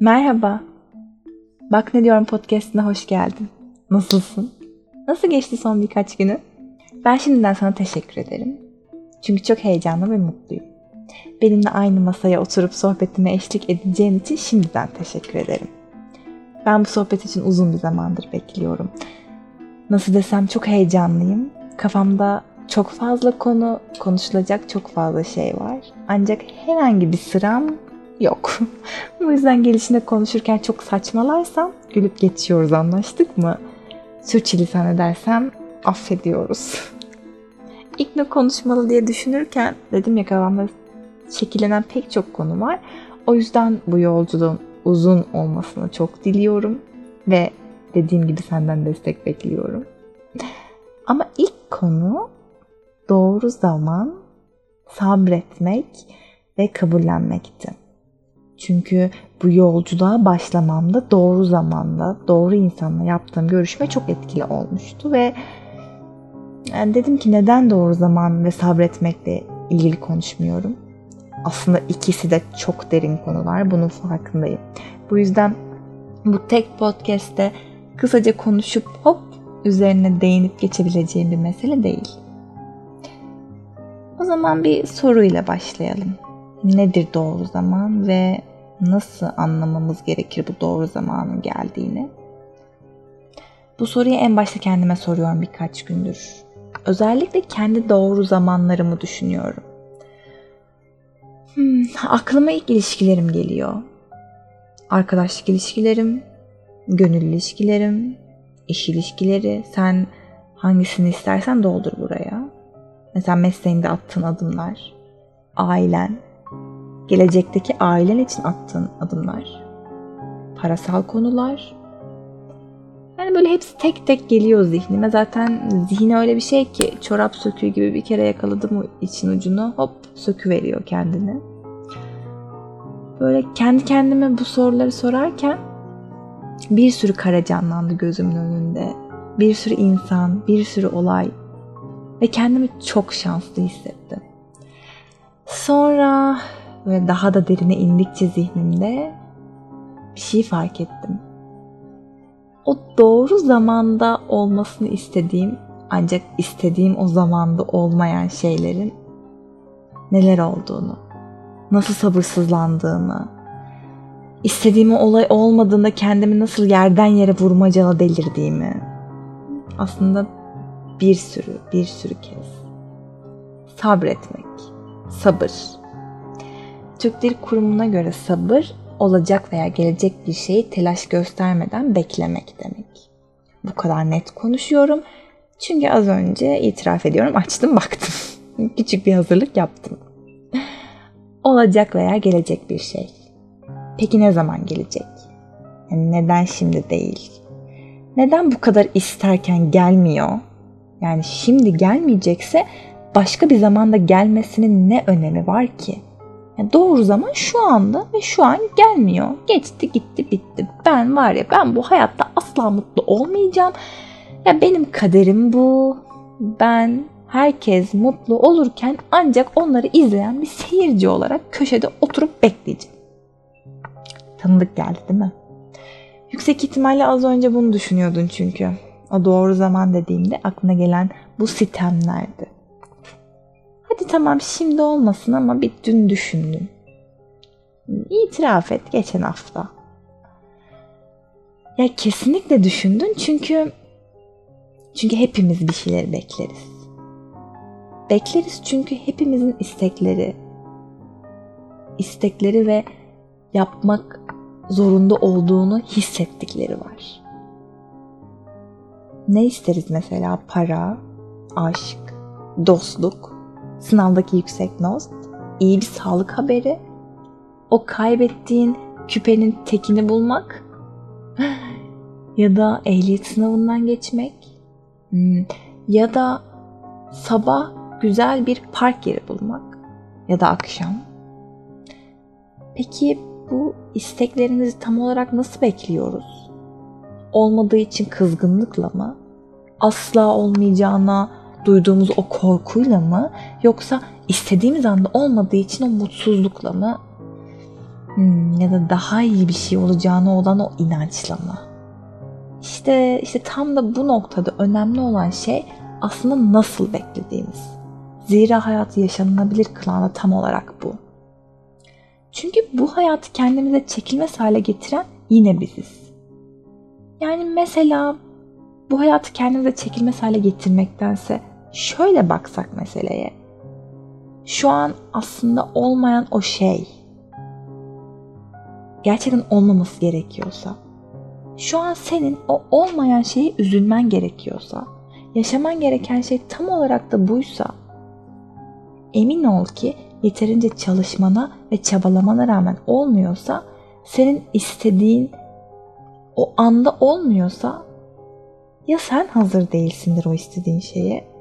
Merhaba. Bak ne diyorum podcast'ine hoş geldin. Nasılsın? Nasıl geçti son birkaç günü? Ben şimdiden sana teşekkür ederim. Çünkü çok heyecanlı ve mutluyum. Benimle aynı masaya oturup sohbetime eşlik edeceğin için şimdiden teşekkür ederim. Ben bu sohbet için uzun bir zamandır bekliyorum. Nasıl desem çok heyecanlıyım. Kafamda çok fazla konu, konuşulacak çok fazla şey var. Ancak herhangi bir sıram yok. Bu yüzden gelişine konuşurken çok saçmalarsam gülüp geçiyoruz anlaştık mı? Sürçülisan edersem affediyoruz. İlk ne konuşmalı diye düşünürken dedim ya kafamda şekillenen pek çok konu var. O yüzden bu yolculuğun uzun olmasını çok diliyorum ve dediğim gibi senden destek bekliyorum. Ama ilk konu doğru zaman sabretmek ve kabullenmekti. Çünkü bu yolculuğa başlamamda doğru zamanda, doğru insanla yaptığım görüşme çok etkili olmuştu ve yani dedim ki neden doğru zaman ve sabretmekle ilgili konuşmuyorum? Aslında ikisi de çok derin konular. Bunun farkındayım. Bu yüzden bu tek podcast'te kısaca konuşup hop üzerine değinip geçebileceğim bir mesele değil. O zaman bir soruyla başlayalım. Nedir doğru zaman ve nasıl anlamamız gerekir bu doğru zamanın geldiğini? Bu soruyu en başta kendime soruyorum birkaç gündür. Özellikle kendi doğru zamanlarımı düşünüyorum. Hmm, aklıma ilk ilişkilerim geliyor. Arkadaşlık ilişkilerim, gönül ilişkilerim, iş ilişkileri. Sen hangisini istersen doldur buraya. Mesela mesleğinde attığın adımlar, ailen, gelecekteki ailen için attığın adımlar, parasal konular. Yani böyle hepsi tek tek geliyor zihnime. Zaten zihin öyle bir şey ki çorap söküğü gibi bir kere yakaladım için ucunu hop söküveriyor kendini. Böyle kendi kendime bu soruları sorarken bir sürü kare canlandı gözümün önünde. Bir sürü insan, bir sürü olay ve kendimi çok şanslı hissettim. Sonra böyle daha da derine indikçe zihnimde bir şey fark ettim. O doğru zamanda olmasını istediğim ancak istediğim o zamanda olmayan şeylerin neler olduğunu, nasıl sabırsızlandığımı, istediğim olay olmadığında kendimi nasıl yerden yere vurmacalı delirdiğimi aslında bir sürü, bir sürü kez. Sabretmek, sabır. Türk Dil Kurumu'na göre sabır, olacak veya gelecek bir şeyi telaş göstermeden beklemek demek. Bu kadar net konuşuyorum. Çünkü az önce itiraf ediyorum açtım baktım. Küçük bir hazırlık yaptım. Olacak veya gelecek bir şey. Peki ne zaman gelecek? Yani neden şimdi değil? Neden bu kadar isterken gelmiyor? Yani şimdi gelmeyecekse başka bir zamanda gelmesinin ne önemi var ki? Yani doğru zaman şu anda ve şu an gelmiyor. Geçti gitti bitti. Ben var ya ben bu hayatta asla mutlu olmayacağım. Ya benim kaderim bu. Ben herkes mutlu olurken ancak onları izleyen bir seyirci olarak köşede oturup bekleyeceğim. Tanıdık geldi değil mi? Yüksek ihtimalle az önce bunu düşünüyordun çünkü. O doğru zaman dediğimde aklına gelen bu sitemlerdi. Hadi tamam şimdi olmasın ama bir dün düşündüm. İtiraf et geçen hafta. Ya kesinlikle düşündün çünkü çünkü hepimiz bir şeyler bekleriz. Bekleriz çünkü hepimizin istekleri, istekleri ve yapmak zorunda olduğunu hissettikleri var. Ne isteriz mesela? Para, aşk, dostluk, sınavdaki yüksek not, iyi bir sağlık haberi, o kaybettiğin küpenin tekini bulmak ya da ehliyet sınavından geçmek hmm, ya da sabah güzel bir park yeri bulmak ya da akşam. Peki bu isteklerimizi tam olarak nasıl bekliyoruz? Olmadığı için kızgınlıkla mı? Asla olmayacağına duyduğumuz o korkuyla mı? Yoksa istediğimiz anda olmadığı için o mutsuzlukla mı? Hmm, ya da daha iyi bir şey olacağına olan o inançla mı? İşte, işte tam da bu noktada önemli olan şey aslında nasıl beklediğimiz. Zira hayatı yaşanılabilir kılan da tam olarak bu. Çünkü bu hayatı kendimize çekilmez hale getiren yine biziz. Yani mesela bu hayatı kendimize çekilmez hale getirmektense şöyle baksak meseleye. Şu an aslında olmayan o şey. Gerçekten olmaması gerekiyorsa, şu an senin o olmayan şeyi üzülmen gerekiyorsa, yaşaman gereken şey tam olarak da buysa, emin ol ki yeterince çalışmana ve çabalamana rağmen olmuyorsa, senin istediğin o anda olmuyorsa ya sen hazır değilsindir o istediğin şeye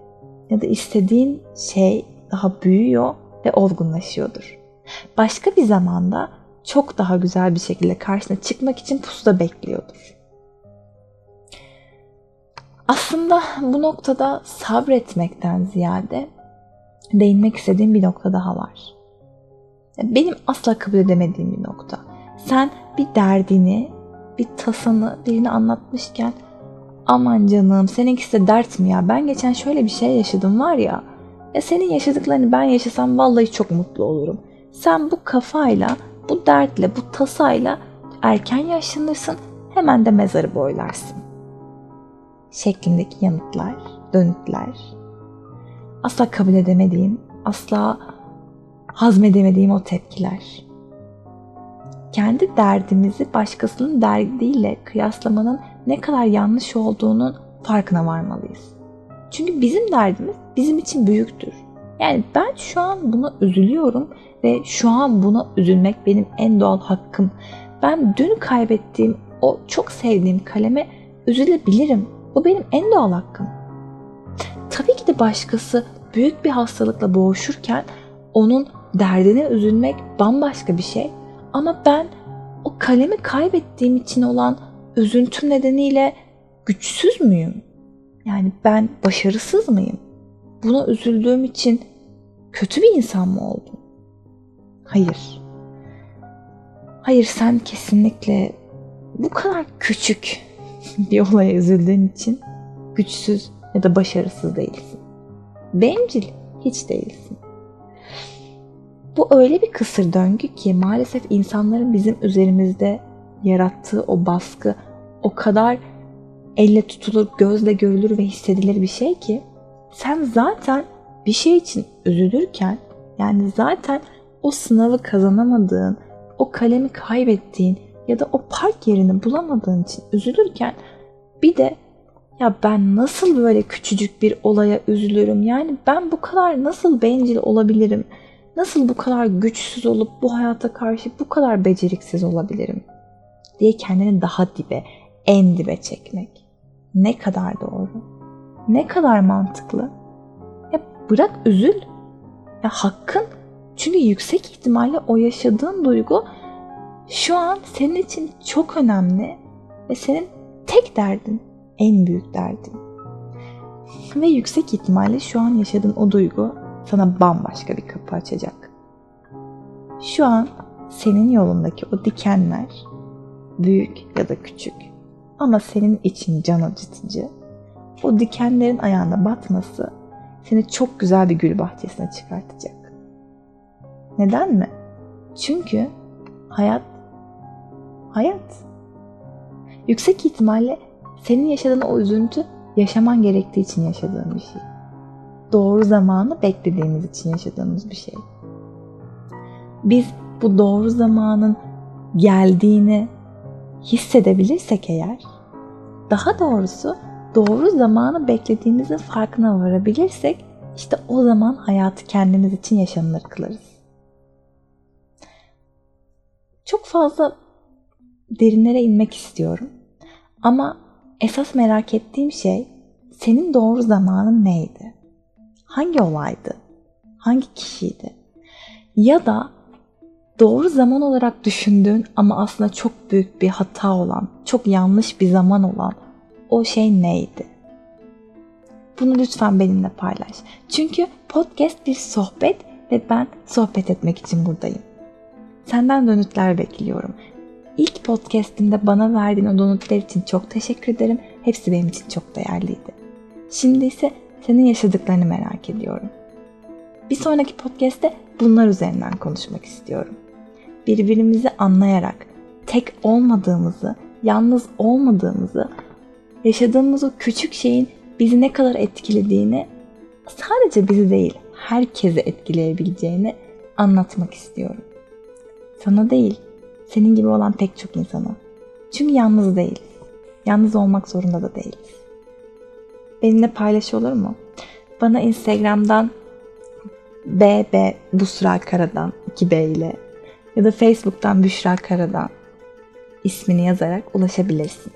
ya da istediğin şey daha büyüyor ve olgunlaşıyordur. Başka bir zamanda çok daha güzel bir şekilde karşına çıkmak için pusuda bekliyordur. Aslında bu noktada sabretmekten ziyade değinmek istediğim bir nokta daha var. Benim asla kabul edemediğim bir nokta. Sen bir derdini, bir tasanı birine anlatmışken aman canım seninkisi de dert mi ya ben geçen şöyle bir şey yaşadım var ya ya senin yaşadıklarını ben yaşasam vallahi çok mutlu olurum. Sen bu kafayla, bu dertle, bu tasayla erken yaşlanırsın hemen de mezarı boylarsın. Şeklindeki yanıtlar, dönütler. Asla kabul edemediğim, asla hazmedemediğim o tepkiler. Kendi derdimizi başkasının derdiyle kıyaslamanın ne kadar yanlış olduğunun farkına varmalıyız. Çünkü bizim derdimiz bizim için büyüktür. Yani ben şu an buna üzülüyorum ve şu an buna üzülmek benim en doğal hakkım. Ben dün kaybettiğim o çok sevdiğim kaleme üzülebilirim. Bu benim en doğal hakkım. Tabii ki de başkası büyük bir hastalıkla boğuşurken onun derdine üzülmek bambaşka bir şey. Ama ben o kalemi kaybettiğim için olan üzüntüm nedeniyle güçsüz müyüm? Yani ben başarısız mıyım? Buna üzüldüğüm için kötü bir insan mı oldum? Hayır. Hayır sen kesinlikle bu kadar küçük bir olaya üzüldüğün için güçsüz ya da başarısız değilsin. Bencil hiç değilsin. Bu öyle bir kısır döngü ki maalesef insanların bizim üzerimizde yarattığı o baskı o kadar elle tutulur, gözle görülür ve hissedilir bir şey ki sen zaten bir şey için üzülürken yani zaten o sınavı kazanamadığın, o kalemi kaybettiğin ya da o park yerini bulamadığın için üzülürken bir de ya ben nasıl böyle küçücük bir olaya üzülürüm? Yani ben bu kadar nasıl bencil olabilirim? Nasıl bu kadar güçsüz olup bu hayata karşı bu kadar beceriksiz olabilirim? Diye kendini daha dibe, en dibe çekmek. Ne kadar doğru. Ne kadar mantıklı. Ya bırak üzül. Ya hakkın. Çünkü yüksek ihtimalle o yaşadığın duygu şu an senin için çok önemli ve senin tek derdin, en büyük derdin. Ve yüksek ihtimalle şu an yaşadığın o duygu sana bambaşka bir kapı açacak. Şu an senin yolundaki o dikenler büyük ya da küçük ama senin için can acıtıcı. O dikenlerin ayağına batması seni çok güzel bir gül bahçesine çıkartacak. Neden mi? Çünkü hayat hayat. Yüksek ihtimalle senin yaşadığın o üzüntü yaşaman gerektiği için yaşadığın bir şey. Doğru zamanı beklediğimiz için yaşadığımız bir şey. Biz bu doğru zamanın geldiğini hissedebilirsek eğer, daha doğrusu doğru zamanı beklediğimizin farkına varabilirsek işte o zaman hayatı kendimiz için yaşanılır kılarız. Çok fazla derinlere inmek istiyorum. Ama esas merak ettiğim şey senin doğru zamanın neydi? Hangi olaydı? Hangi kişiydi? Ya da doğru zaman olarak düşündüğün ama aslında çok büyük bir hata olan, çok yanlış bir zaman olan o şey neydi? Bunu lütfen benimle paylaş. Çünkü podcast bir sohbet ve ben sohbet etmek için buradayım. Senden dönütler bekliyorum. İlk podcastimde bana verdiğin o dönütler için çok teşekkür ederim. Hepsi benim için çok değerliydi. Şimdi ise senin yaşadıklarını merak ediyorum. Bir sonraki podcast'te bunlar üzerinden konuşmak istiyorum. Birbirimizi anlayarak tek olmadığımızı, yalnız olmadığımızı, yaşadığımız o küçük şeyin bizi ne kadar etkilediğini, sadece bizi değil, herkesi etkileyebileceğini anlatmak istiyorum. Sana değil, senin gibi olan pek çok insana. Çünkü yalnız değil. Yalnız olmak zorunda da değiliz. Benimle paylaş olur mu? Bana Instagram'dan BB Busra Karadan 2B ile ya da Facebook'tan Büşra Karadan ismini yazarak ulaşabilirsin.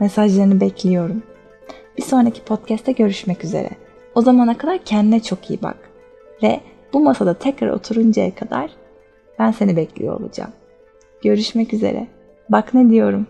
Mesajlarını bekliyorum. Bir sonraki podcast'te görüşmek üzere. O zamana kadar kendine çok iyi bak. Ve bu masada tekrar oturuncaya kadar ben seni bekliyor olacağım. Görüşmek üzere. Bak ne diyorum.